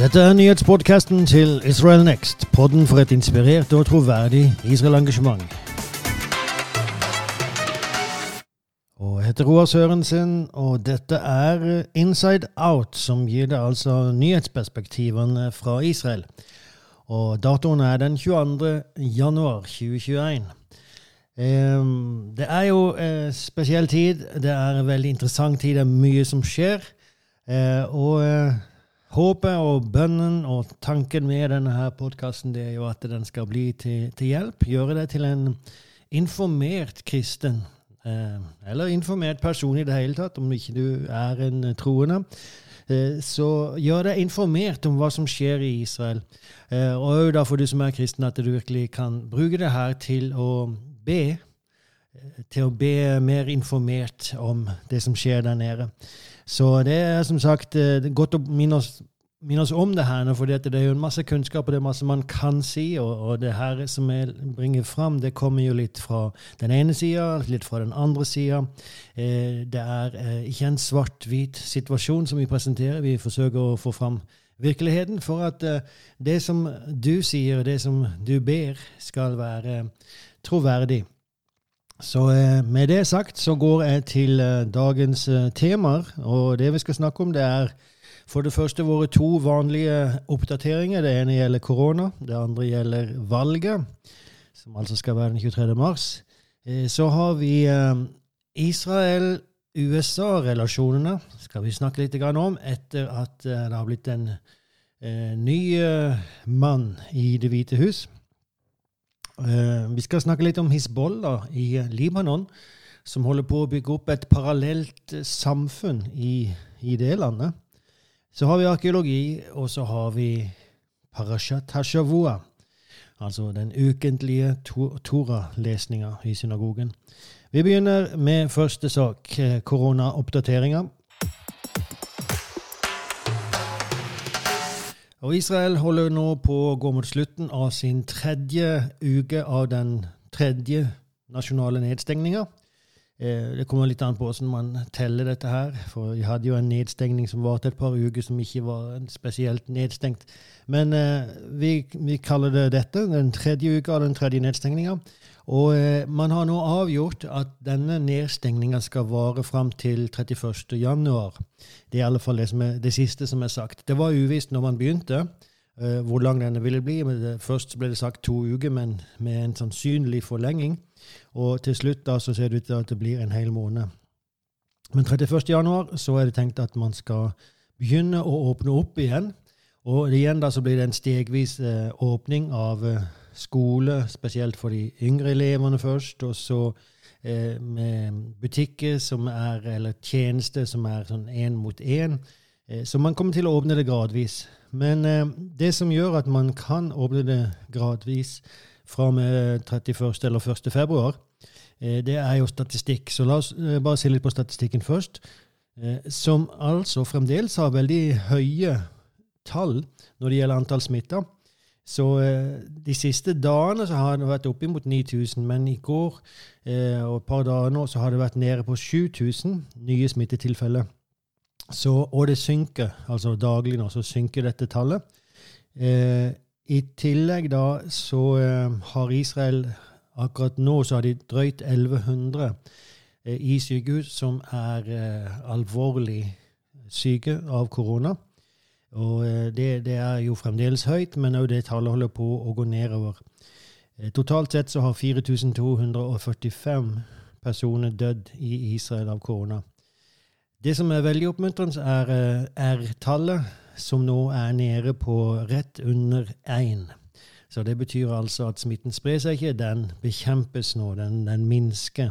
Dette er nyhetspodkasten til Israel Next, podden for et inspirert og troverdig Israel-engasjement. Og jeg heter Roar Sørensen, og dette er Inside Out, som gir deg altså nyhetsperspektivene fra Israel. Og datoen er den 22. januar 2021. Det er jo spesiell tid. Det er en veldig interessant tid. Det er mye som skjer. Og Håpet og bønnen og tanken med denne her podkasten er jo at den skal bli til, til hjelp. Gjøre deg til en informert kristen. Eh, eller informert person i det hele tatt, om ikke du er en troende. Eh, så gjør deg informert om hva som skjer i Israel. Eh, og da for du som er kristen, at du virkelig kan bruke det her til å be. Til å be mer informert om det som skjer der nede. Så det er som sagt eh, godt å minne oss, minne oss om det her, for det er jo en masse kunnskap og det er masse man kan si. Og, og det her som jeg bringer fram, det kommer jo litt fra den ene sida, litt fra den andre sida. Eh, det er eh, ikke en svart-hvit situasjon som vi presenterer. Vi forsøker å få fram virkeligheten for at eh, det som du sier, og det som du ber, skal være troverdig. Så eh, med det sagt så går jeg til eh, dagens eh, temaer. Og det vi skal snakke om, det er for det første våre to vanlige oppdateringer. Det ene gjelder korona, det andre gjelder valget, som altså skal være den 23. mars. Så har vi Israel-USA-relasjonene, skal vi snakke litt om, etter at det har blitt en ny mann i Det hvite hus. Vi skal snakke litt om Hizbollah i Libanon, som holder på å bygge opp et parallelt samfunn i, i det landet. Så har vi arkeologi, og så har vi Parashat Hashavua, altså den ukentlige to Torah-lesninga i synagogen. Vi begynner med første sak, eh, koronaoppdateringa. Og Israel holder nå på å gå mot slutten av sin tredje uke av den tredje nasjonale nedstengninga. Eh, det kommer litt an på hvordan man teller dette her. For vi hadde jo en nedstengning som varte et par uker, som ikke var spesielt nedstengt. Men eh, vi, vi, kaller det dette, den tredje uka av den tredje nedstengninga. Og eh, man har nå avgjort at denne nedstengninga skal vare fram til 31. januar. Det er i alle fall det, er, det siste som er sagt. Det var uvisst når man begynte eh, hvor lang denne ville bli. Først ble det sagt to uker, men med en sannsynlig forlenging. Og til slutt da så ser det ut til at det blir en hel måned. Men 31. januar så er det tenkt at man skal begynne å åpne opp igjen. Og igjen da så blir det en stegvis eh, åpning av eh, skole, spesielt for de yngre elevene først. Og så eh, med butikker som er, eller tjenester som er sånn én mot én. Eh, så man kommer til å åpne det gradvis. Men eh, det som gjør at man kan åpne det gradvis fra og med 31. eller 1. februar, eh, det er jo statistikk. Så la oss eh, bare se litt på statistikken først. Eh, som altså fremdeles har veldig høye tall når det gjelder antall smitta. Så de siste dagene så har det vært oppimot 9000, men i går og et par dager nå så har det vært nede på 7000 nye smittetilfeller. Så, og det synker, altså daglig nå, så synker dette tallet. I tillegg da så eh, har Israel akkurat nå så har de drøyt 1100 eh, i sykehus som er eh, alvorlig syke av korona. Og det, det, er jo fremdeles høyt, men òg det tallet holder på å gå nedover. Totalt sett så har 4245 personer dødd i Israel av korona. Det som er veldig oppmuntrende, er R-tallet, som nå er nede på rett under én. Så det betyr altså at smitten sprer seg ikke, den bekjempes nå, den, den minsker.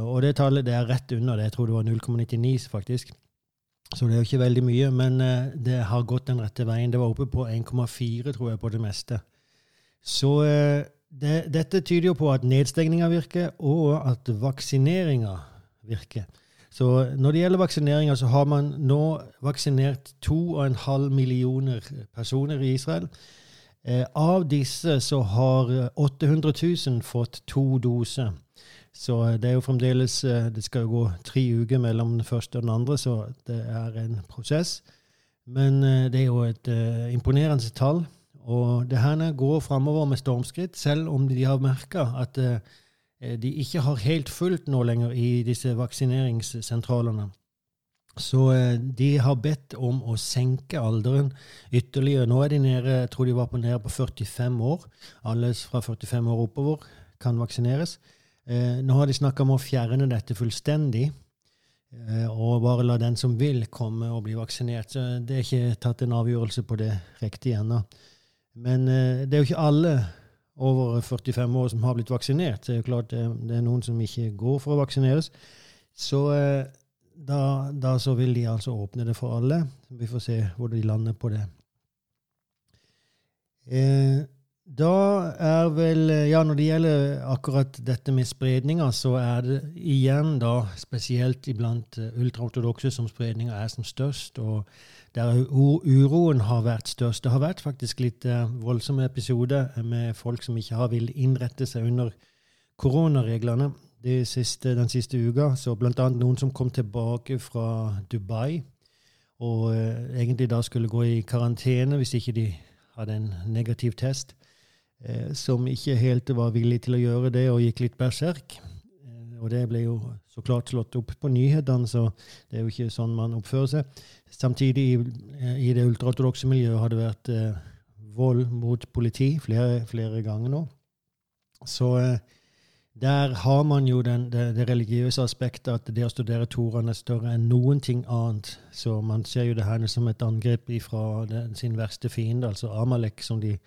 og det tallet det er rett under det, jeg tror det var 0,99 faktisk. Så det er jo ikke veldig mye, men uh, det har gått den rette veien. Det var oppe på 1,4, tror jeg, på det meste. Så uh, det, dette tyder jo på at nedstengninga virker, og at vaksineringa virker. Så når det gjelder vaksineringer, så har man nå vaksinert 2,5 millioner personer i Israel. Eh, av disse så har 800 000 fått to doser. Så det er jo fremdeles eh, Det skal jo gå tre uker mellom den første og den andre, så det er en prosess. Men det er jo et uh, imponerende tall. Og det her går framover med stormskritt, selv om de har merka at uh, de ikke har helt fullt nå lenger i disse vaksineringssentralene. Så uh, de har bedt om å senke alderen ytterligere. Nå er de nede, jeg tror de var på nede på 45 år. Alle fra 45 år oppover kan vaksineres. nå har de snakka om å fjerne dette fullstendig. Eh, og bare la den som vil, komme og bli vaksinert. Så det er ikke tatt en avgjørelse på det riktig ennå. Men eh, det er jo ikke alle over 45 år som har blitt vaksinert. Det er jo klart det er noen som ikke går for å vaksineres. Så eh, da, da så vil de altså åpne det for alle. Vi får se hvor de lander på det. Eh, da er vel Ja, når det gjelder akkurat dette med spredninga, så er det igjen da spesielt iblant eh, ultraortodokse som spredninga er som størst, og der uroen har vært størst. Det har vært faktisk litt eh, voldsomme episoder med folk som ikke har villet innrette seg under koronareglene de siste, den siste uka. Så blant annet noen som kom tilbake fra Dubai og eh, egentlig da skulle gå i karantene hvis ikke de hadde en negativ test eh, som ikke helt var villig til å gjøre det, og gikk litt berserk. Og det ble jo så klart slått opp på nyhetene, så det er jo ikke sånn man oppfører seg. Samtidig, i, i det ultraortodokse miljøet har det vært eh, vold mot politi flere, flere ganger nå. Så eh, der har man jo den, det, det, religiøse aspektet at det å studere Toraen er større enn noen ting annet. Så man ser jo det her som et angrep fra sin verste fiende, altså Amalek, som de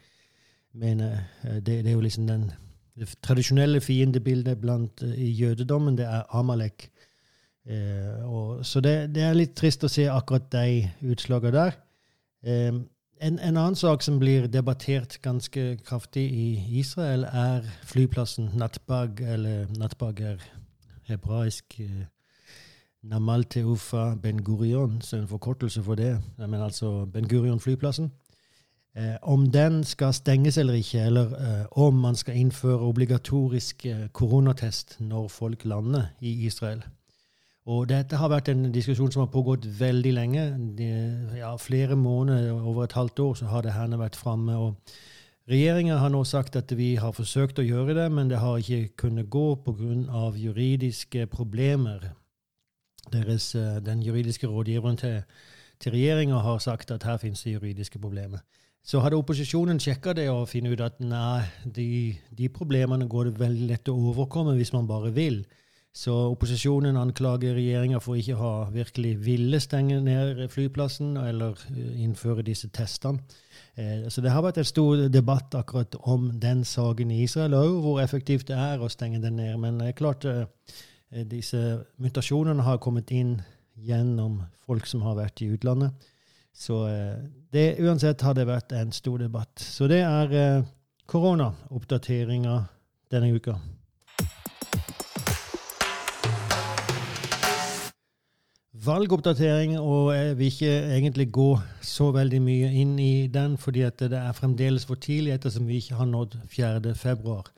mener eh, det, det, er jo liksom den det tradisjonelle fiendebildet blant, uh, i jødedommen, det er Amalek. Eh, og, så det, det, er litt trist å se akkurat de utslagene der. Eh, en, en, annen sak som blir debattert ganske kraftig i Israel, er flyplassen Natbag, eller Natbag er hebraisk eh, Namal Teufa Ben Gurion, så en forkortelse for det. Men altså Ben Gurion-flyplassen. Eh, om den skal stenges eller ikke, eller eh, om man skal innføre obligatorisk eh, koronatest når folk lander i Israel. Og Dette har vært en diskusjon som har pågått veldig lenge. De, ja, flere måneder, over et halvt år, så har det her vært framme. Regjeringa har nå sagt at vi har forsøkt å gjøre det, men det har ikke kunnet gå pga. juridiske problemer. Deres, den juridiske rådgiveren til, til regjeringa har sagt at her finnes det juridiske problemer. Så hadde opposisjonen sjekka det og funnet ut at nei, de, de, problemene går det veldig lett å overkomme hvis man bare vil. Så opposisjonen anklager regjeringa for ikke å ha virkelig ville stenge ned flyplassen eller eh, innføre disse testene. Eh, så det har vært en stor debatt akkurat om den saken i Israel òg, hvor effektivt det er å stenge den ned. Men det er klart eh, disse mutasjonene har kommet inn gjennom folk som har vært i utlandet. Så eh, det, uansett har det vært en stor debatt. Så det er eh, koronaoppdateringa denne uka. Valgoppdatering, og jeg vil ikke egentlig gå så veldig mye inn i den, fordi det er fremdeles for tidlig ettersom vi ikke har nådd 4. februar.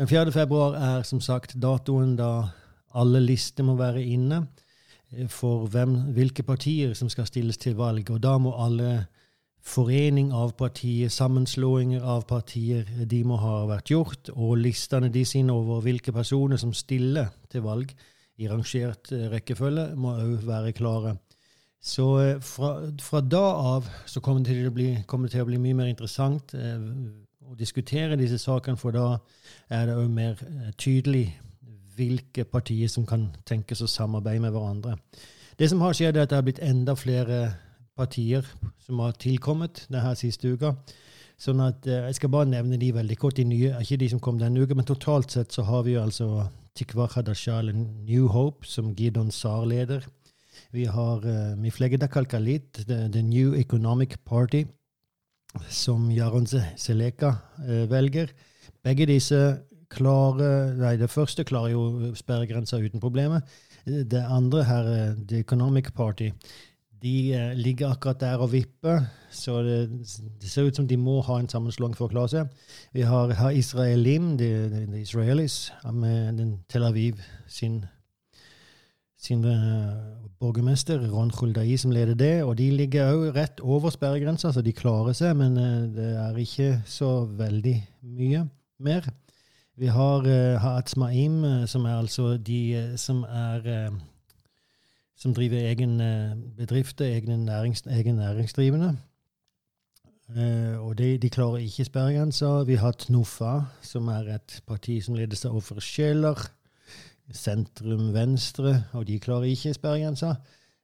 Den 4. februar er som sagt datoen da alle lister må være inne. Eh, for hvem, hvilke partier som skal stilles til valg. Og da må alle forening av partier, sammenslåinger av partier, de må ha vært gjort. Og listene de sine over hvilke personer som stiller til valg i rangert eh, rekkefølge, må òg være klare. Så eh, fra, fra, da av så kommer det, til å bli, det til å bli mye mer interessant eh, å diskutere disse sakene, for da er det òg mer tydelig hvilke partier som kan tenkes å samarbeide med hverandre. Det som har skjedd, er at det har blitt enda flere partier som har tilkommet denne siste uka. Sånn at eh, Jeg skal bare nevne de veldig kort. De nye ikke de som kom denne uka, men totalt sett så har vi jo altså Tikva Hadashal New Hope, som Gidon Sar leder. Vi har uh, Miflegeda Kalkalit, the, the, New Economic Party, som Jaron Seleka uh, velger. Begge disse klarer Nei, det første klarer jo sperregrensa uten problemer. Det andre her, The Economic Party, de eh, ligger akkurat der og vipper. Så det, det, ser ut som de må ha en sammenslåing for å klare seg. Vi har, har Israelim, the, the, the Israelis, med den Tel Aviv sin, sin borgermester, Ron Huldai, som leder det. Og de ligger òg rett over sperregrensa, så de klarer seg, men det er ikke så veldig mye mer. Vi har uh, Haat Smaim, som er altså de som er som driver egen bedrift, egen, nærings, egen næringsdrivende. Uh, og de, de, klarer ikke sperregrensa. Vi har TNOFA, som er et parti som ledes av Offer Schæler. Sentrum Venstre, og de klarer ikke sperregrensa.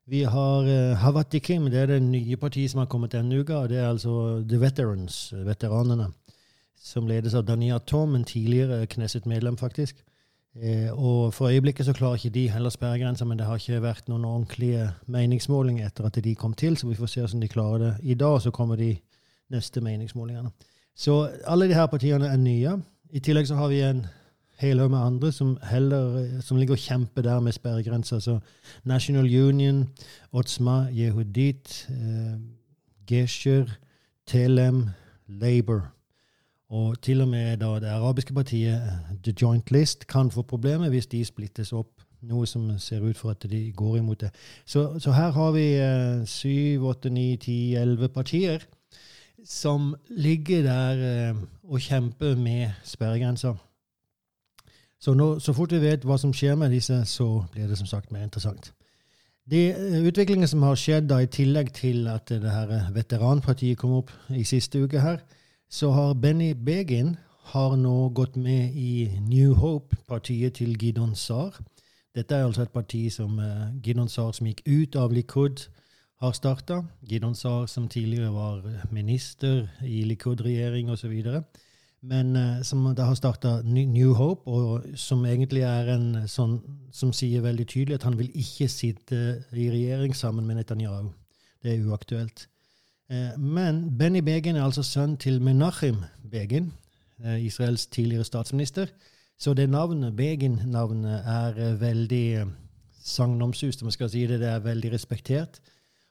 Vi har uh, Havatikim, det er det nye partiet som har kommet denne uka. og Det er altså The Veterans, veteranene, som ledes av Dania Tom, en tidligere Knesset-medlem, faktisk. Eh, og For øyeblikket så klarer ikke de heller sperregrensa, men det har ikke vært noen ordentlige meningsmålinger etter at de kom til, så vi får se hvordan de klarer det. I dag så kommer de neste meningsmålingene. Så alle de her partiene er nye. I tillegg så har vi en hel haug med andre som, heller, som ligger og kjemper der med sperregrenser. Så National Union, Otsma, Yehudit, eh, Gesher, Telem, Labour. Og til og med det arabiske partiet eh, The Joint List kan få problemer hvis de splittes opp. Noe som ser ut for at de går imot det. Så, så her har vi eh, syv, åtte, ni, ti, elleve partier som ligger der eh, og kjemper med sperregrenser. Så, nå, så fort vi vet hva som skjer med disse, så blir det som sagt mer interessant. De utviklingene som har skjedd da, i tillegg til at det her eh, veteranpartiet kom opp i siste uke her, så har Benny Begin har nå gått med i New Hope, partiet til Gidon Sar. Dette er altså et parti som uh, Gidon Sar som gikk ut av Likud har starta. Gidon Sar, som tidligere var minister i Likud-regjering osv. Men uh, som da har starta New Hope, og som egentlig er en sånn som sier veldig tydelig at han vil ikke sitte i regjering sammen med Netanyahu. Det er uaktuelt. Uh, men Benny Begin er altså sønn til Menachem Begin, uh, Israels tidligere statsminister. Så det navnet, Begin-navnet, er veldig sagnomsust, om jeg skal si det. Det er veldig respektert.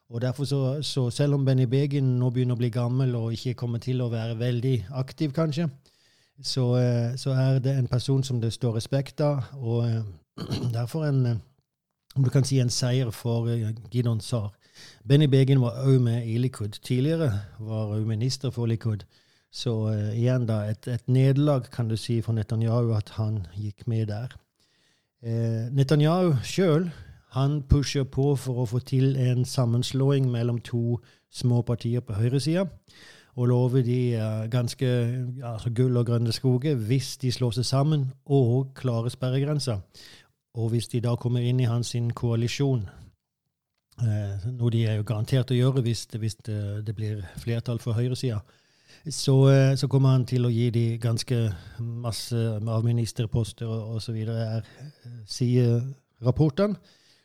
Og derfor så, så, Selv om Benny Begin nå begynner å bli gammel og ikke kommer til å være veldig aktiv, kanskje, så, eh, så er det en person som det står respekt av. Og eh, derfor en eh, om du kan si en seier for Gidon Sar. Benny Begin var òg med i Likud tidligere, var òg minister for Likud. Så uh, igjen da, et, et nederlag kan du si for Netanyahu at han gikk med der. Uh, Netanyahu sjøl han pusher på for å få til en sammenslåing mellom to små partier på høyresida. Og lover de uh, ganske altså gull og grønne skoger hvis de slår seg sammen og klarer sperregrensa. Og hvis de da kommer inn i hans koalisjon, noe de er jo garantert å gjøre hvis det, hvis det, det blir flertall for høyresida, så, uh, så, kommer han til å gi de ganske masse av ministerposter osv., sier rapportene.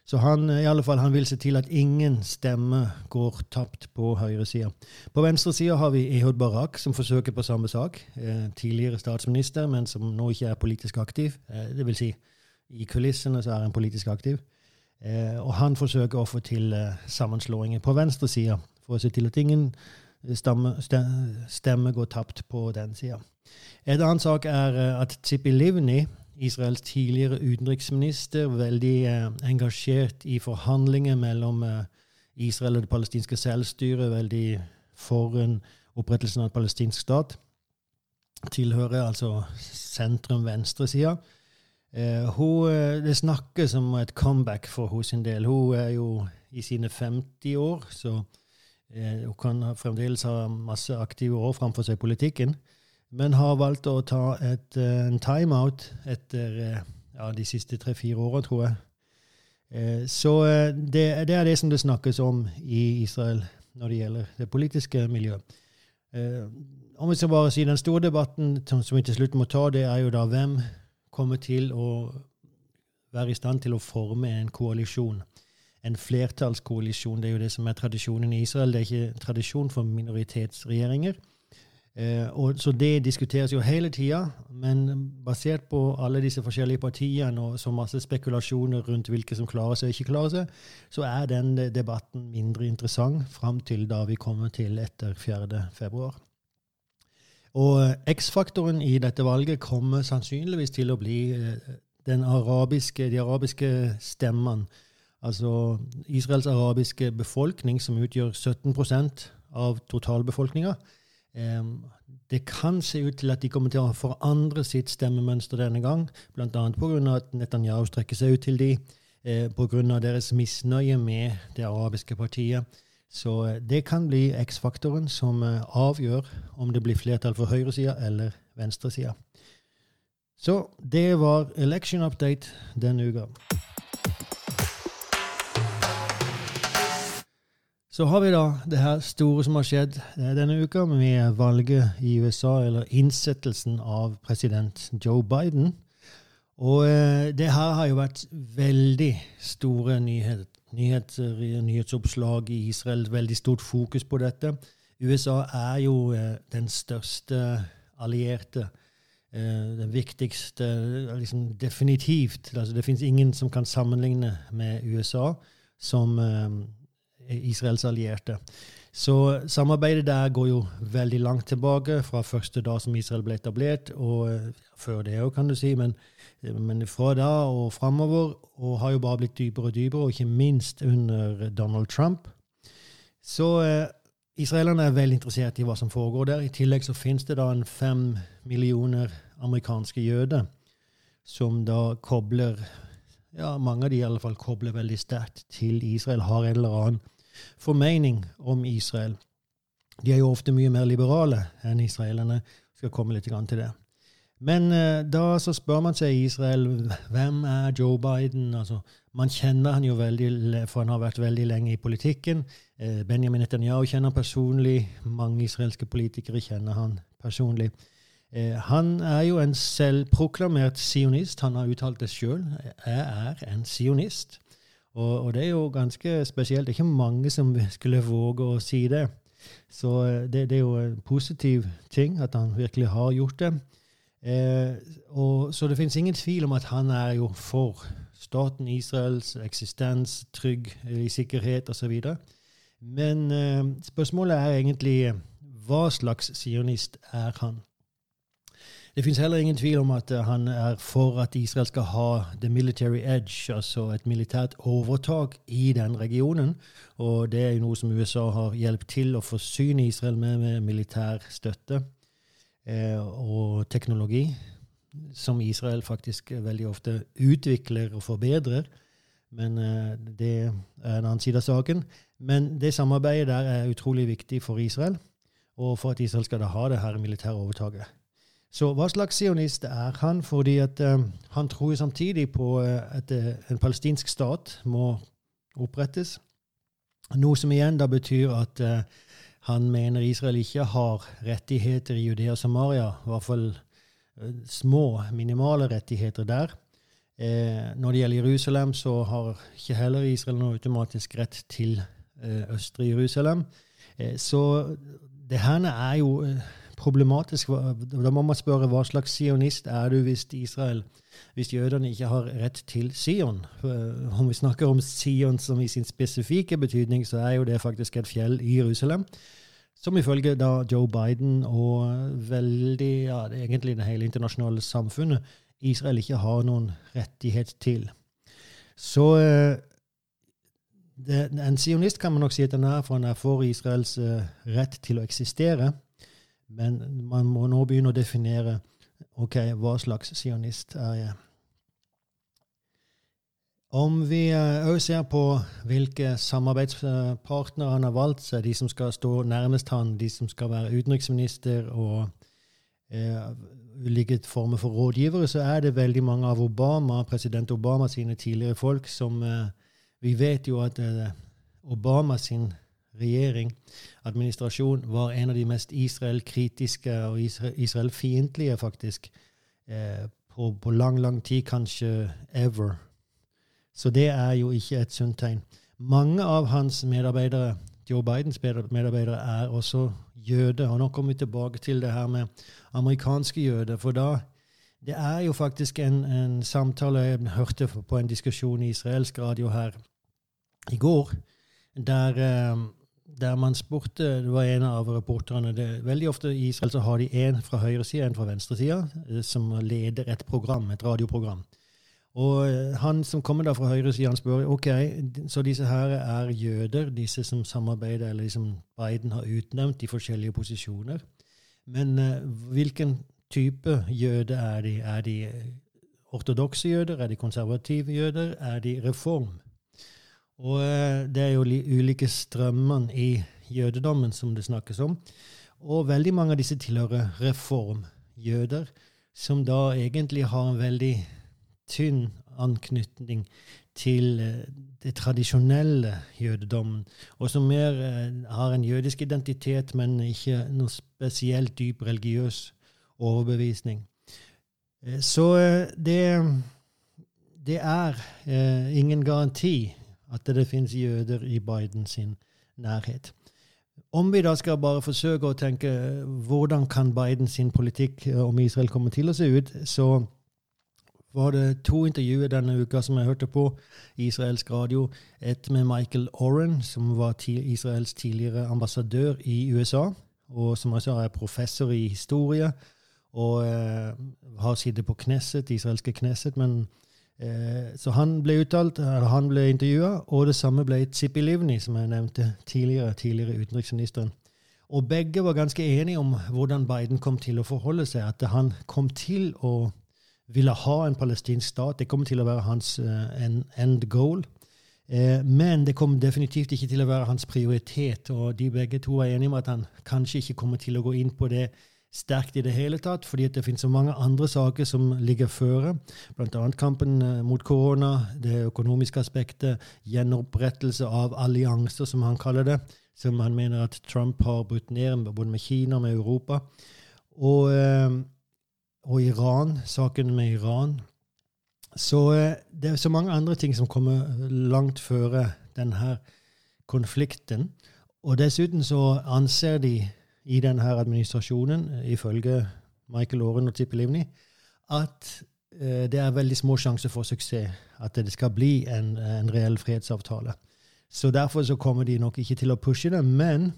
Så han, i alle fall, han vil se til at ingen stemme går tapt på høyresida. På venstresida har vi Ehud Barak, som forsøker på samme sak. Eh, tidligere statsminister, men som nå ikke er politisk aktiv. Eh, det vil si, i kulissene så er han politisk aktiv. Eh, og han forsøker å få til eh, sammenslåinger på venstresida for å se til at ingen stemme, stemme går tapt på den sida. Et annet sak er eh, at Tzipi Livni Israels tidligere utenriksminister, veldig eh, engasjert i forhandlinger mellom eh, Israel og det palestinske selvstyret, veldig for en opprettelsen av en palestinsk stat. Tilhører altså sentrum-venstresida. Eh, eh, det snakkes om et comeback for henne sin del. Hun er jo i sine 50 år, så eh, hun kan fremdeles ha masse aktive år framfor seg i politikken men har valgt å ta et, en timeout etter ja, de siste tre-fire årene, tror jeg. Så det, det, er det som det snakkes om i Israel når det gjelder det politiske miljøet. Om vi skal bare si Den store debatten som vi til slutt må ta, det er jo da hvem kommer til å være i stand til å forme en koalisjon. En flertallskoalisjon. Det er jo det som er tradisjonen i Israel. Det er ikke tradisjon for minoritetsregjeringer. Eh, og, så det diskuteres jo hele tida, men basert på alle disse forskjellige partiene og så masse spekulasjoner rundt hvilke som klarer seg og ikke klarer seg, så er den debatten mindre interessant fram til da vi kommer til etter 4. februar. Og eh, X-faktoren i dette valget kommer sannsynligvis til å bli eh, arabiske, de arabiske stemmene Altså Israels arabiske befolkning, som utgjør 17% av totalbefolkninga. Det kan se ut til at de kommer til å forandre sitt stemmemønster denne gang, bl.a. pga. at Netanyahu strekker seg ut til de, eh, pga. deres misnøye med det arabiske partiet. Så eh, det kan bli X-faktoren som eh, avgjør om det blir flertall for høyresida eller venstresida. Så det var election update denne uka. Så har vi da det her store som har skjedd eh, denne uka, med valget i USA, eller innsettelsen av president Joe Biden. Og eh, det her har jo vært veldig store nyheter, nyheter, nyhetsoppslag i Israel. Veldig stort fokus på dette. USA er jo eh, den største allierte Den viktigste liksom Definitivt. Altså, det fins ingen som kan sammenligne med USA som eh, Israels allierte. Så samarbeidet der går jo veldig langt tilbake, fra første dag som Israel ble etablert, og før det òg, kan du si. Men, men, fra da og framover, og har jo bare blitt dypere og dypere, og ikke minst under Donald Trump. Så eh, Israelerne er veldig interessert i hva som foregår der. I tillegg så finnes det da en fem millioner amerikanske jøder som da kobler ja, Mange av de i alle fall kobler veldig sterkt til Israel, har en eller annen formening om Israel. De er jo ofte mye mer liberale enn israelerne. Skal komme litt til det. Men eh, da så spør man seg i Israel hvem er Joe Biden? Altså, man kjenner han jo veldig, for han har vært veldig lenge i politikken. Eh, Benjamin Netanyahu kjenner han personlig. Mange israelske politikere kjenner han personlig. Eh, han er jo en selvproklamert sionist. Han har uttalt det sjøl. Jeg er en sionist. Og, og, det er jo ganske spesielt. Det er ikke mange som skulle våge å si det. Så eh, det, det er jo en positiv ting at han virkelig har gjort det. Eh, og, så det finnes ingen tvil om at han er jo for staten Israels eksistens, trygg i sikkerhet osv. Men eh, spørsmålet er egentlig hva slags sionist er han? Det finnes heller ingen tvil om at uh, han er for at Israel skal ha the military edge, altså et militært overtak i den regionen. Og det er jo noe som USA har hjulpet til å forsyne Israel med, med militær støtte eh, og teknologi, som Israel faktisk veldig ofte utvikler og forbedrer. Men eh, det er en annen side av saken. Men det samarbeidet der er utrolig viktig for Israel, og for at Israel skal da ha det her militære overtaket. Så hva slags sionist er han? Fordi at um, han tror jo samtidig på uh, at uh, en palestinsk stat må opprettes. Noe som igjen da betyr at uh, han mener Israel ikke har rettigheter i Judea og Samaria. I hvert fall små, minimale rettigheter der. når det gjelder Jerusalem, så har ikke heller Israel noe automatisk rett til østre Jerusalem. så det her er jo problematisk. Da må man spørre hva slags sionist er du hvis Israel, hvis jødene ikke har rett til Sion? Om vi snakker om Sion som i sin spesifikke betydning, så er jo det faktisk et fjell i Jerusalem. Som ifølge da Joe Biden og veldig, ja, egentlig det hele internasjonale samfunnet Israel ikke har noen rettighet til. Så eh, det, en sionist kan man nok si at han er, for han er for Israels uh, rett til å eksistere. Men man må nå begynne å definere ok, hva slags sionist er jeg. Om vi òg eh, ser på hvilke samarbeidspartnere han har valgt seg, de som skal stå nærmest han, de som skal være utenriksminister og eh, ulike former for rådgivere, så er det veldig mange av Obama, president Obama sine tidligere folk som eh, Vi vet jo at eh, Obama sin regjering, administrasjon, var en av de mest Israel-kritiske og Israel-fiendtlige, faktisk, eh, på, på, lang, lang tid, kanskje ever. Så det er jo ikke et sunt tegn. Mange av hans medarbeidere, Joe Bidens medarbeidere, er også jøder. Og nå kommer vi tilbake til det her med amerikanske jøder. For da Det er jo faktisk en, en samtale jeg hørte på en diskusjon i israelsk radio her i går, der eh, der man spurte Det var en av reporterne det, Veldig ofte i Israel så har de en fra høyresida og en fra venstresida eh, som leder et program, et radioprogram. Og eh, han som kommer da fra høyresida, han spør ok, så disse her er jøder, disse som samarbeider, eller de som Biden har utnevnt i forskjellige posisjoner. Men uh, hvilken type jøde er de? Er de ortodokse jøder? Er de konservative jøder? Er de reform? Og uh, det er jo ulike strømmene i jødedommen som det snakkes om. Og veldig mange av disse tilhører reformjøder, som da egentlig har en veldig tynn anknytning til eh, det tradisjonelle jødedommen, og som mer eh, har en jødisk identitet, men ikke noe spesielt dyp religiøs overbevisning. Eh, så det, det er ingen garanti at det finnes jøder i Bidens nærhet. Om vi da skal bare forsøke å tenke hvordan kan Biden sin politikk om Israel komme til å se ut, så var det to intervjuer denne uka som jeg hørte på israelsk radio. Et med Michael Oren, som var Israels tidligere ambassadør i USA, og som også er professor i historie, og eh, har sittet på Knesset, israelske Knesset. men eh, Så han ble uttalt, han ble intervjua, og det samme ble Zippy Livni, som jeg nevnte tidligere, tidligere utenriksministeren. Og begge var ganske enige om hvordan Biden kom til å forholde seg, at han kom til å ville ha en palestinsk stat. Det kommer til å være hans uh, end goal. Uh, men det kom definitivt ikke til å være hans prioritet. Og de begge to var enige om at han kanskje ikke kommer til å gå inn på det sterkt i det hele tatt, fordi det finnes så mange andre saker som ligger føre. Bl.a. kampen uh, mot korona, det økonomiske aspektet, gjenopprettelse av allianser, som han kaller det, som han mener at Trump har brutt ned, både med Kina og med Europa. Og og Iran, saken med Iran. Så eh, det er så mange andre ting som kommer langt føre denne konflikten. Og dessuten så anser de i denne administrasjonen, ifølge Michael Oren og Tippe Livni, at eh, det er veldig små sjanser for suksess. At det skal bli en, en reell fredsavtale. Så derfor så kommer de nok ikke til å pushe det. Men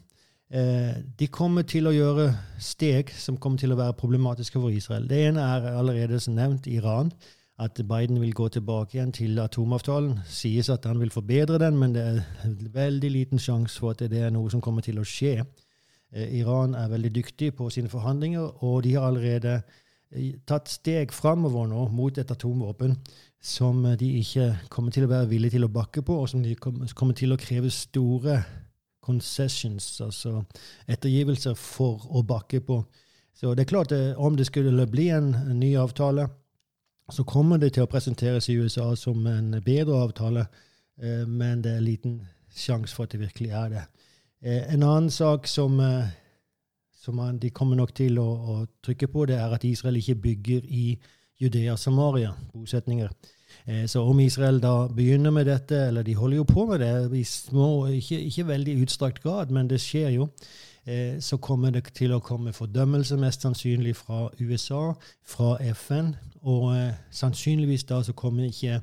Eh, de kommer til å gjøre steg som kommer til å være problematiske for Israel. Det ene er allerede som nevnt Iran. At Biden vil gå tilbake igjen til atomavtalen. Sies at han vil forbedre den, men det er veldig liten sjanse for at det er noe som kommer til å skje. Eh, Iran er veldig dyktig på sine forhandlinger, og de har allerede eh, tatt steg framover nå mot et atomvåpen som de ikke kommer til å være villige til å bakke på, og som de kommer til å kreve store concessions, altså ettergivelser, for å bakke på. Så det er klart, at om det skulle bli en, ny avtale, så kommer det til å presenteres i USA som en bedre avtale, eh, men det er liten sjanse for at det virkelig er det. Eh, en annen sak som, eh, som de kommer nok til å, å, trykke på, det er at Israel ikke bygger i Judea-Samaria, bosetninger. Eh, så om Israel da begynner med dette, eller de holder jo på med det i små, ikke, ikke veldig utstrakt grad, men det skjer jo, så kommer det til å komme fordømmelse, mest sannsynlig fra USA, fra FN. Og sannsynligvis da så kommer ikke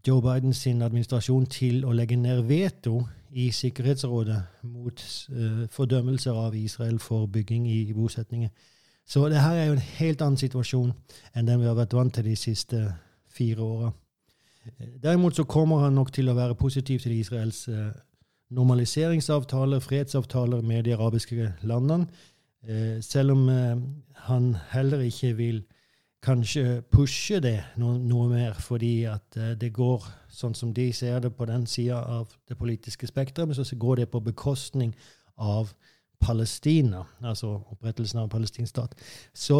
Joe Bidens administrasjon til å legge ned veto i Sikkerhetsrådet mot uh, fordømmelser av Israel for bygging i, i bosetninger. Så det her er jo en helt annen situasjon enn den vi har vært vant til de siste fire åra. Derimot så kommer han nok til å være positiv til Israels uh, normaliseringsavtaler, fredsavtaler med de arabiske landene, uh, selv om eh, han heller ikke vil kanskje pushe det noe, noe mer, fordi at det går sånn som de ser det på den sida av det politiske spekteret, så går det på bekostning av Palestina, altså opprettelsen av en palestinsk stat. Så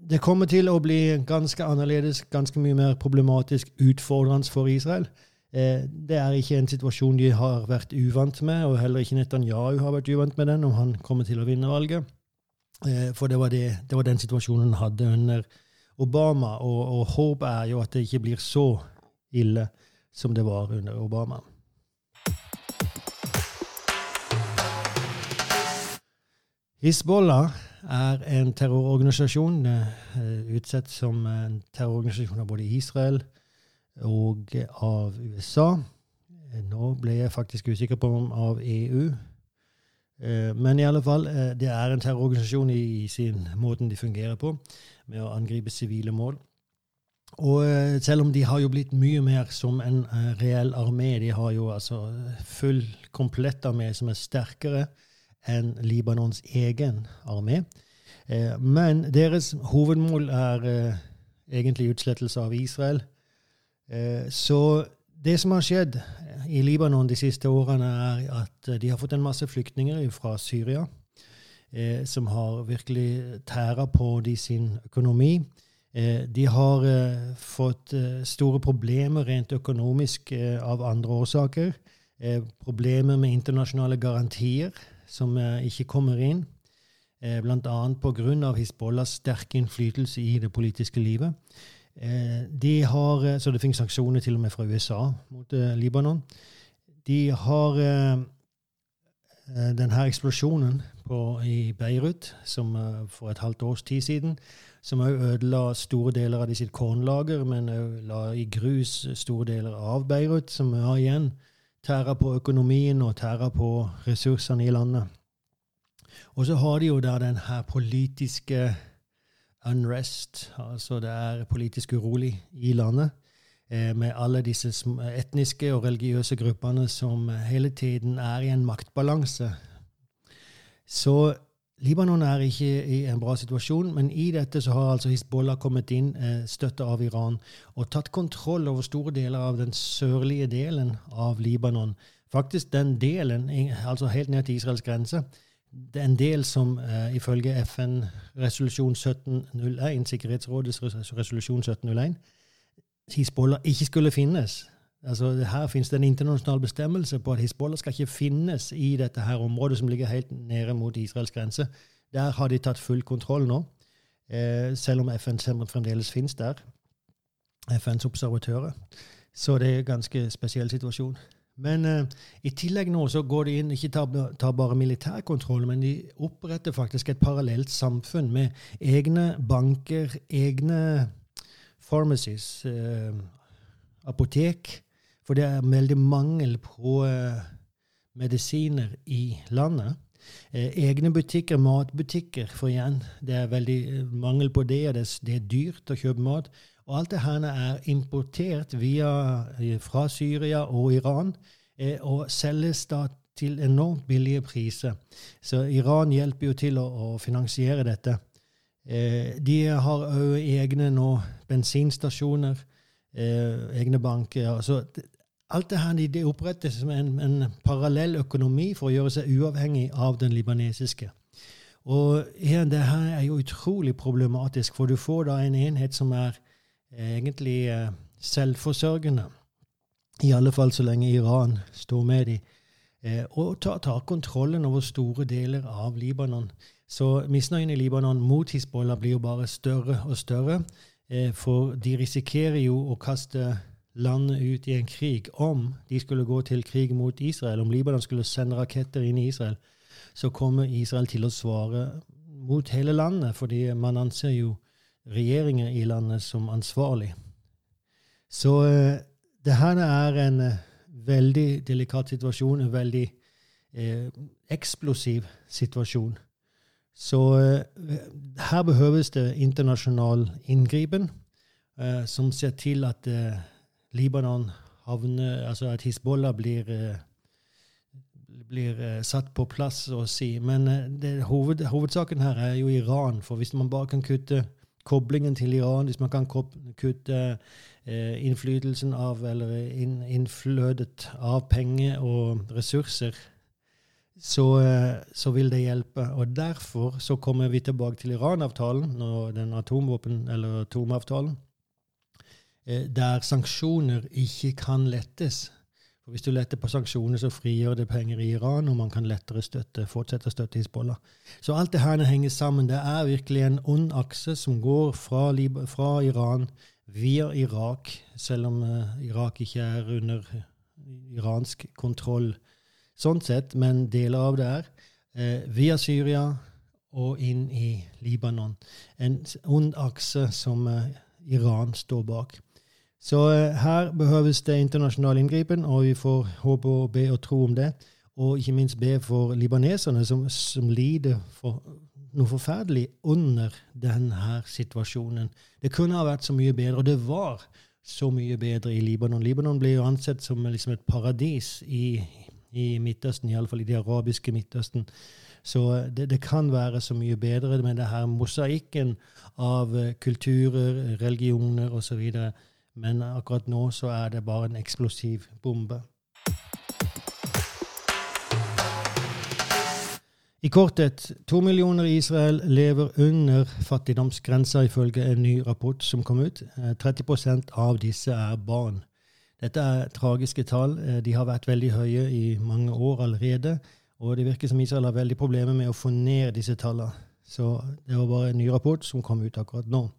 det kommer til å bli ganske annerledes, ganske mye mer problematisk, utfordrende for Israel. Eh, det er ikke en situasjon de har vært uvant med, og heller ikke Netanyahu har vært uvant med den om han kommer til å vinne valget. Eh, for det var, det, det var den situasjonen han hadde under Obama, og, og håpet er jo at det ikke blir så ille som det var under Obama. Hizbollah er en terrororganisasjon uh, utsett som en terrororganisasjon av både Israel og av USA. Nå ble jeg faktisk usikker på om av EU. Uh, men i alle fall, uh, det er en terrororganisasjon i, sin måten de fungerer på, med å angripe sivile mål. og eh, selv om de har jo blitt mye mer som en reell armé, de har jo altså full, komplett armé som er sterkere enn Libanons egen armé. Men deres hovedmål er egentlig utslettelse av Israel. så det som har skjedd i Libanon de siste årene, er at de har fått en masse flyktninger fra Syria, som har virkelig tæra på de sin økonomi. Eh, de har eh, fått eh, store problemer rent økonomisk av andre årsaker. Problemer med internasjonale garantier som ikke kommer inn. Bl.a. pga. Hizbollahs sterke innflytelse i det politiske livet. De har, så det finnes sanksjoner til og med fra USA mot Libanon. De har denne eksplosjonen på, i Beirut som, for et halvt års tid siden som òg ødela store deler av de sitt kornlager, men òg la i grus store deler av Beirut, som har igjen tæra på økonomien og tæra på ressursene i landet. Og så har de jo der den her politiske unrest, altså det er politisk urolig i landet, eh, med alle disse etniske og religiøse gruppene som hele tiden er i en maktbalanse. Så Libanon er ikke i en bra situasjon, men i dette så har altså Hizbollah kommet inn, eh, støtta av Iran, og tatt kontroll over store deler av den sørlige delen av Libanon. Faktisk den delen, altså helt ned til Israels grense. Det er en del som eh, ifølge FN-resolusjon 1701, Sikkerhetsrådets resolusjon 1701, Hizbollah ikke skulle finnes. Altså, her finnes det en internasjonal bestemmelse på at Hizbollah skal ikke finnes i dette her området som ligger helt nede mot Israels grense. Der har de tatt full kontroll nå, eh, selv om FN fremdeles finnes der. FNs observatører. Så det er en ganske spesiell situasjon. Men uh, i tillegg nå så går de inn, ikke tar, tar bare militærkontroll, men de oppretter faktisk et parallelt samfunn med egne banker, egne pharmacies, uh, apotek for det er veldig mangel på uh, medisiner i landet. Egne butikker, matbutikker, for igjen, det er veldig mangel på det, det, er dyrt å kjøpe mat. Og alt det her er importert via, fra Syria og Iran og selges da til enormt billige priser. Så Iran hjelper jo til å, å finansiere dette. de har òg egne nå bensinstasjoner, egne banker. Altså, Alt det her de opprettes som en, en parallell økonomi for å gjøre seg uavhengig av den libanesiske. Og igjen, det her er jo utrolig problematisk, for du får da en enhet som er eh, egentlig eh, selvforsørgende. I alle fall så lenge Iran står med dem. Eh, og tar, tar kontrollen over store deler av Libanon. Så misnøyen i Libanon mot Hizbollah blir jo bare større og større. Eh, for de risikerer jo å kaste landet ut i en krig, om de skulle gå til krig mot Israel, om Libanon skulle sende raketter inn i Israel, så kommer Israel til å svare mot hele landet, fordi man anser jo regjeringen i landet som ansvarlig. Så uh, det her er en uh, veldig delikat situasjon, en veldig uh, eksplosiv situasjon. Så her behøves det internasjonal inngripen som ser til at Libanon havner Altså at Hizbollah blir, eh, blir eh, satt på plass, å si. Men eh, det, hoved, hovedsaken her er jo Iran. For hvis man bare kan kutte koblingen til Iran, hvis man kan kutte eh, innflytelsen av, eller inn, innflødet av penger og ressurser, så, så, vil det hjelpe. Og derfor så kommer vi tilbake til Iran-avtalen, den atomvåpen, eller atomavtalen. Eh, der sanksjoner ikke kan lettes. For Hvis du letter på sanksjoner, så frigjør det penger i Iran, og man kan lettere støtte, fortsette å støtte Hizbollah. Så alt det her henger sammen. Det er virkelig en ond akse som går fra, fra Iran via Irak, selv om uh, Irak ikke er under iransk kontroll sånn sett, men deler av det er. Uh, via Syria og inn i Libanon. En ond akse som uh, Iran står bak. Så eh, her behøves det internasjonal inngripen, og vi får håpe og be og tro om det. Og ikke minst be for libaneserne, som, som lider for noe forferdelig under denne situasjonen. Det kunne ha vært så mye bedre, og det var så mye bedre i Libanon. Libanon ble jo ansett som liksom et paradis i, i Midtøsten, iallfall i det arabiske Midtøsten. Så det, det, kan være så mye bedre med det her mosaikken av eh, kulturer, religioner osv. Men akkurat nå så er det bare en eksplosiv bombe. I korthet, to millioner i Israel lever under fattigdomsgrensa ifølge en ny rapport som kom ut. 30 eh, av disse er barn. Dette er tragiske tall. Eh, de har vært veldig høye i mange år allerede. Og det virker som Israel har veldig problemer med å få ned disse tallene. Så det var bare en ny rapport som kom ut akkurat nå.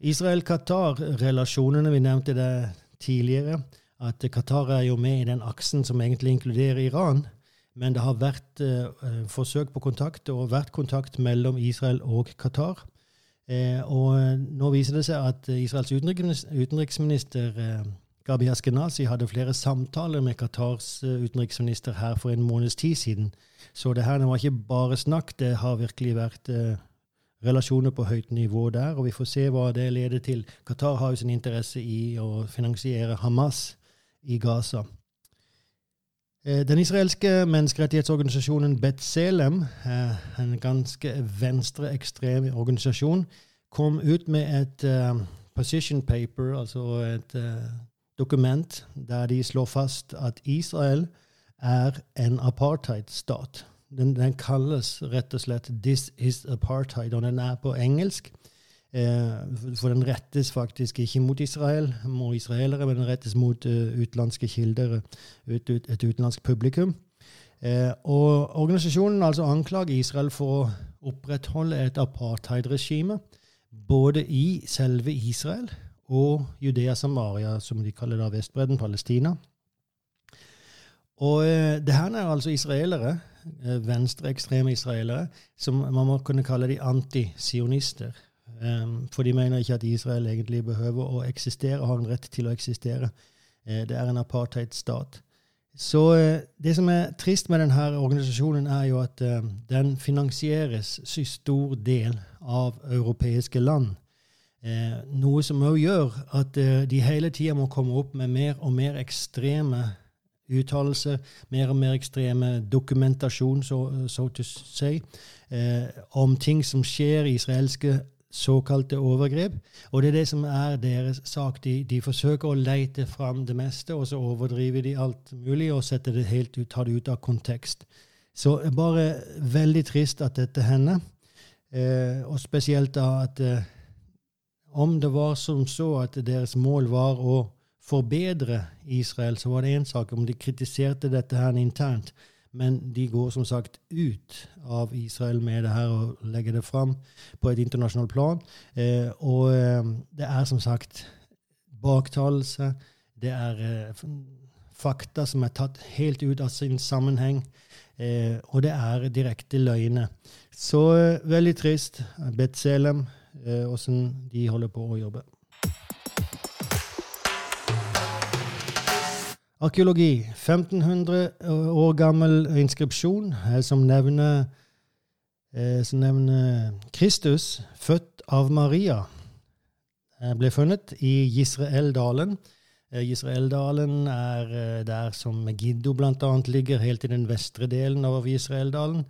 Israel-Qatar-relasjonene, vi nevnte det tidligere, at Qatar er jo med i den aksen som egentlig inkluderer Iran. Men det har vært eh, forsøk på kontakt og vært kontakt mellom Israel og Qatar. Eh, og nå viser det seg at Israels utenriksminister eh, Gabi Askenazi hadde flere samtaler med Qatars eh, utenriksminister her for en måneds tid siden. Så det her var ikke bare snakk, det har virkelig vært eh, relasjoner på høyt nivå der. Og vi får se hva det leder til. Qatar har jo sin interesse i å finansiere Hamas i Gaza. Eh, den israelske menneskerettighetsorganisasjonen Betzelem, eh, en ganske venstreekstrem organisasjon, kom ut med et uh, position paper, altså et dokument der de slår fast at Israel er en apartheidstat. Den, den kalles rett og slett 'This is apartheid', og den er på engelsk. Eh, for den rettes faktisk ikke mot Israel, mot israelere, men den rettes mot uh, utenlandske kilder, ut, ut, et utenlandsk publikum. Eh, og organisasjonen altså anklager Israel for å opprettholde et apartheidregime både i selve Israel og Judea Samaria, som de kaller da Vestbredden, Palestina. Og eh, det her er altså israelere, venstreekstreme israelere, som man må kunne kalle de antisionister. Um, for de mener ikke at Israel egentlig behøver å eksistere har en rett til å eksistere. Uh, det er en apartheidstat. Så uh, det som er trist med denne organisasjonen, er jo at den finansieres i stor del av europeiske land. Eh, noe som òg gjør at eh, de hele tida må komme opp med mer og mer ekstreme uttalelser, mer og mer ekstreme dokumentasjon, så so, to say, eh, om ting som skjer i israelske såkalte overgrep. Og det er det som er deres sak. De, de forsøker å leite fram det meste, og så overdriver de alt mulig og setter det helt ut, tar det ut av kontekst. Så bare veldig trist at dette hender. Eh, og spesielt da at eh, om det var som så at deres mål var å forbedre Israel, så var det én sak. Om de kritiserte dette her internt. Men de går som sagt ut av Israel med det her og legger det fram på et internasjonalt plan. Eh, og eh, det er som sagt baktalelse. Det er eh, fakta som er tatt helt ut av sin sammenheng. Eh, og det er direkte løgne. Så eh, veldig trist. Betselem, åssen eh, de holder på å jobbe. Arkeologi. 1500 år gammel inskripsjon eh, som nevner, eh, som nevner Kristus, født av Maria, ble funnet i Gisraeldalen. Israeldalen er der som Megiddo bl.a. ligger, helt i den vestre delen av Israeldalen.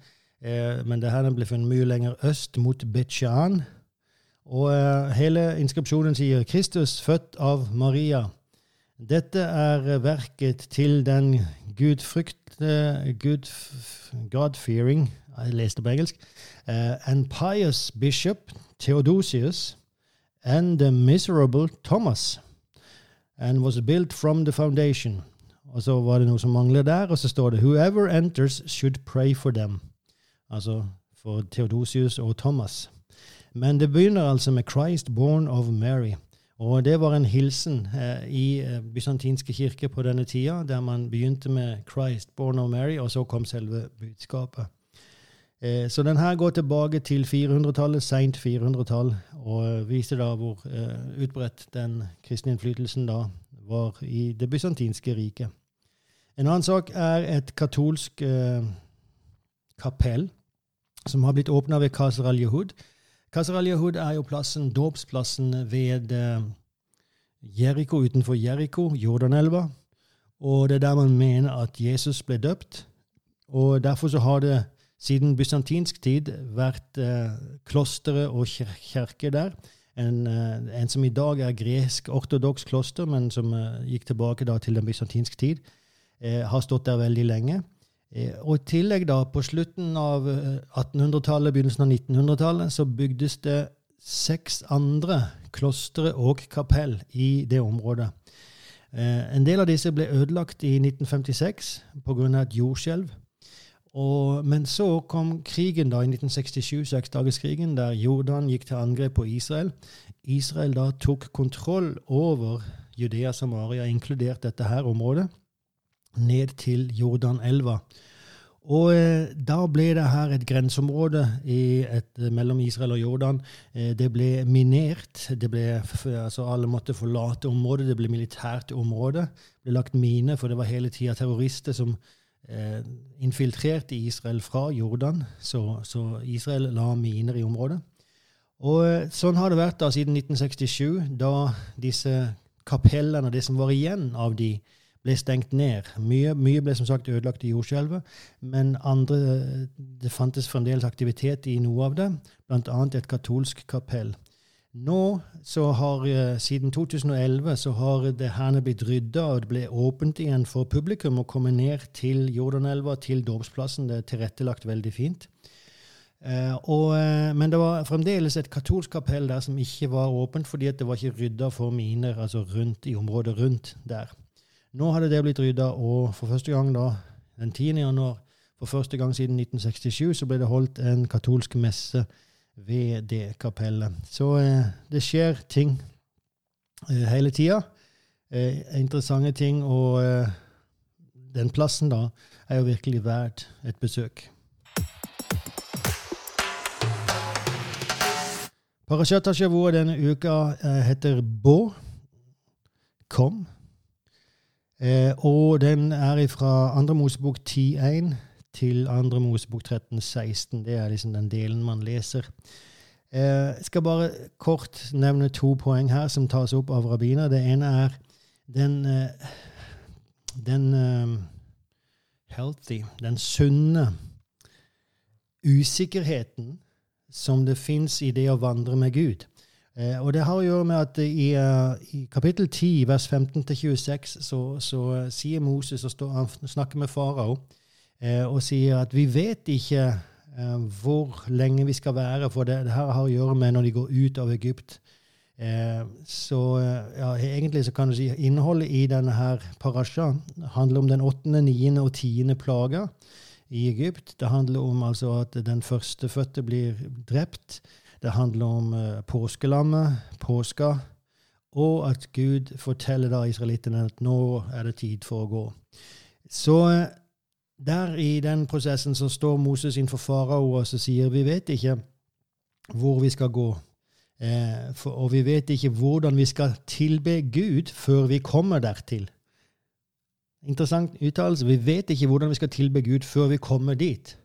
Men det her ble funnet mye lenger øst, mot Betsjan. Og hele inskripsjonen sier 'Kristus født av Maria'. Dette er verket til den gudfrykte Gud, God-fearing Jeg leste på engelsk. Uh, and pious bishop Theodosius and the miserable Thomas. And was built from the foundation. Og så var det noe som mangler der, og så står det 'Whoever enters should pray for them'. Altså for Theodosius og Thomas. Men det begynner altså med 'Christ born of Mary'. Og det var en hilsen eh, i eh, bysantinske kirker på denne tida, der man begynte med 'Christ born of Mary', og så kom selve budskapet. Eh, så den her går tilbake til 400-tallet, seint 400-tall, og viser da hvor eh, utbredt den kristne innflytelsen da var i det bysantinske riket. En annen sak er et katolsk eh, kapell som har blitt åpna ved Qasr al-Yahud. Qasr al-Yahud er jo plassen, dåpsplassen ved eh, Jeriko, utenfor Jeriko, Jordanelva. Og det er der man mener at Jesus ble døpt. Og derfor så har det siden bysantinsk tid vært eh, klostre og kjerker der. En, eh, en, som i dag er gresk-ortodoks kloster, men som eh, gikk tilbake da til den bysantinske tid, eh, har stått der veldig lenge. Eh, og i tillegg, da, på slutten av 1800-tallet, eh, begynnelsen av 1900-tallet, så bygdes det seks andre klostre og kapell i det området. Eh, en del av disse ble ødelagt i 1956 pga. et jordskjelv. Og, men så kom krigen da i 1967, seksdagerskrigen, der Jordan gikk til angrep på Israel. Israel da tok kontroll over Judea Samaria, inkludert dette her området, ned til Jordanelva. Og eh, da ble det her et grenseområde et, mellom Israel og Jordan. Eh, det ble minert. Det ble, altså alle måtte forlate området. Det ble militært område. Det ble lagt miner, for det var hele tida terrorister som eh, infiltrerte Israel fra Jordan. Så, så, Israel la miner i området. Og eh, sånn har det vært da siden 1967, da disse kapellene, det som var igjen av de, ble stengt ned. Mye, mye ble som sagt ødelagt i jordskjelvet, men andre, det fantes fremdeles aktivitet i noe av det, bl.a. et katolsk kapell. Nå, så har, eh, Siden 2011 så har det herne blitt rydda, og det ble åpent igjen for publikum å komme ned til Jordanelva, til dåpsplassen. Det er tilrettelagt veldig fint. Eh, og, eh, men det var fremdeles et katolsk kapell der som ikke var åpent, fordi det var ikke rydda for miner altså rundt i området rundt der. Nå hadde det blitt rydda, og for første gang da, den 10. januar, for første gang siden 1967, så ble det holdt en katolsk messe ved det kapellet. Så eh, det skjer ting eh, hele tida. Eh, interessante ting, og eh, den plassen da er jo virkelig verdt et besøk. Parashat Hashavua denne uka eh, heter Bå. Kom. Eh, og den er fra Andre Mosebok 10.1 til Andre Mosebok 13.16. Det er liksom den delen man leser. Eh, jeg skal bare kort nevne to poeng her som tas opp av rabbiner. Det ene er den, eh, den um, healthy, den sunne usikkerheten som det fins i det å vandre med Gud. Eh, og det har å gjøre med at i, uh, i kapittel 10, vers 15-26, så, så uh, sier Moses og står, han snakker med farao eh, og sier at vi vet ikke eh, hvor lenge vi skal være, for det, det, her har å gjøre med når de går ut av Egypt. Eh, så ja, egentlig så kan du si innholdet i denne her parasha handler om den åttende, niende og tiende plaga i Egypt. Det handler om altså at den førstefødte blir drept. Det handler om uh, påskelammet, påska, og at Gud forteller da israelittene at nå er det tid for å gå. Så uh, der i den prosessen så står Moses innenfor farao og så sier vi vet ikke hvor vi skal gå. Eh, for, og vi vet ikke hvordan vi skal tilbe Gud før vi kommer dertil. Interessant uttalelse. Vi vet ikke hvordan vi skal tilbe Gud før vi kommer dit.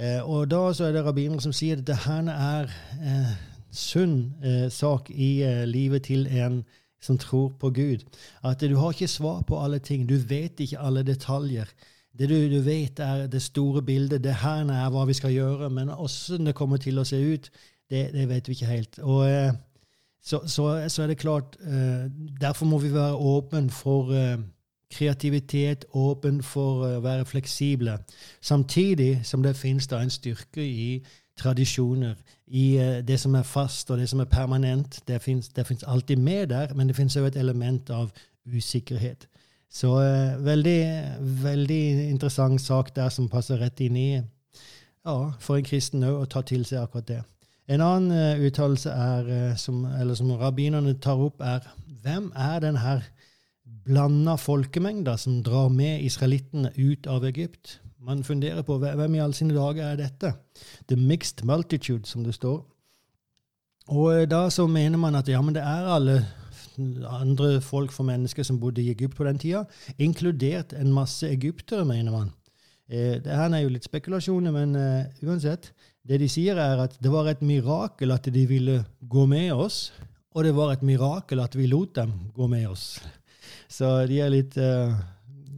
Eh, og da så er det rabbinere som sier at dette er eh, sunn eh, sak i eh, livet til en som tror på Gud. At du har ikke svar på alle ting. Du vet ikke alle detaljer. Det du, du vet, er det store bildet. Det her er hva vi skal gjøre. Men åssen det kommer til å se ut, det, det vet vi ikke helt. Og så, så, så, er det klart Derfor må vi være åpne for kreativitet, åpen for å være fleksible. Samtidig som det finnes da en styrke i tradisjoner, i uh, det som er fast og det som er permanent. Det fins alltid med der, men det fins òg et element av usikkerhet. Så uh, veldig, veldig interessant sak der som passer rett inn i ja, for en kristen òg å ta til seg akkurat det. En annen uttalelse som, som rabbinerne tar opp, er hvem er den her blanda folkemengder som drar med israelittene ut av Egypt. Man funderer på hvem i alle sine dager er dette? The mixed multitude, som det står. Og eh, da så mener man at ja, men det er alle andre folk for mennesker som bodde i Egypt på den tida, inkludert en masse egyptere, mener man. Eh, det her er jo litt spekulasjoner, men eh, uansett. Det de sier, er at det var et mirakel at de ville gå med oss, og det var et mirakel at vi lot dem gå med oss. Så de er litt, eh,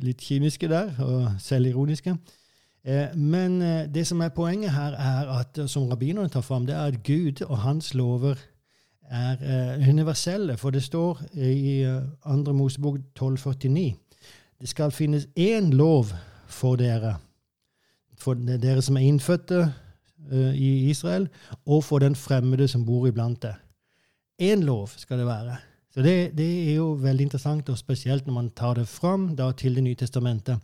litt kyniske der, og selvironiske. Eh, men eh, det som er poenget her, er at, som rabbinerne tar fram, det er at Gud og hans lover er universelle. For det står i eh, 2. Mosebok 1249 det skal finnes én lov for dere, for dere som er innfødte i Israel, og for den fremmede som bor iblant dere. Én lov skal det være. Så det, det, er jo veldig interessant, og spesielt når man tar det fram da, til Det nye testamentet,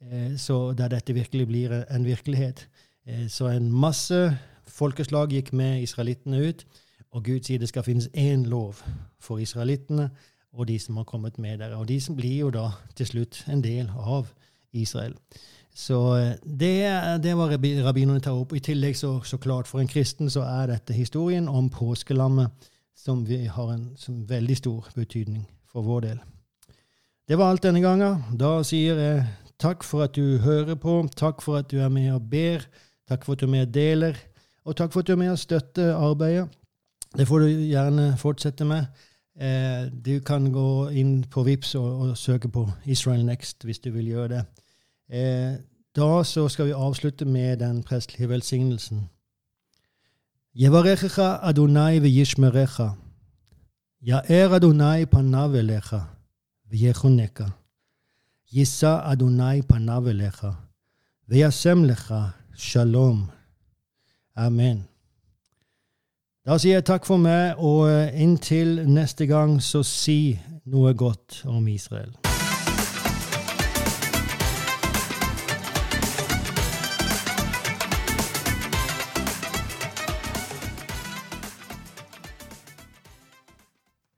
eh, så der dette virkelig blir en virkelighet. Eh, så en masse folkeslag gikk med israelittene ut, og Gud sier det skal finnes én lov for israelittene og de som har kommet med der. Og de som blir jo da til slutt en del av Israel. Så eh, det, det var rabbinerne tar opp. I tillegg, så, så, klart, for en kristen så er dette historien om påskelammet som har en som veldig stor betydning for vår del. Det var alt denne gangen. Da sier jeg takk for at du hører på, takk for at du er med og ber, takk for at du er med og deler, og takk for at du er med og støtter arbeidet. Det får du gjerne fortsette med. Eh, du kan gå inn på VIPS og, og, søke på Israel Next hvis du vil gjøre det. Eh, da så skal vi avslutte med den prestelige velsignelsen. יברכך אדוני וישמרך. יאר אדוני פניו אליך ויחונקה. יישא אדוני פניו אליך וישם לך שלום. Amen. Da sier jeg takk for meg, og inntil neste gang så si noe godt om Israel.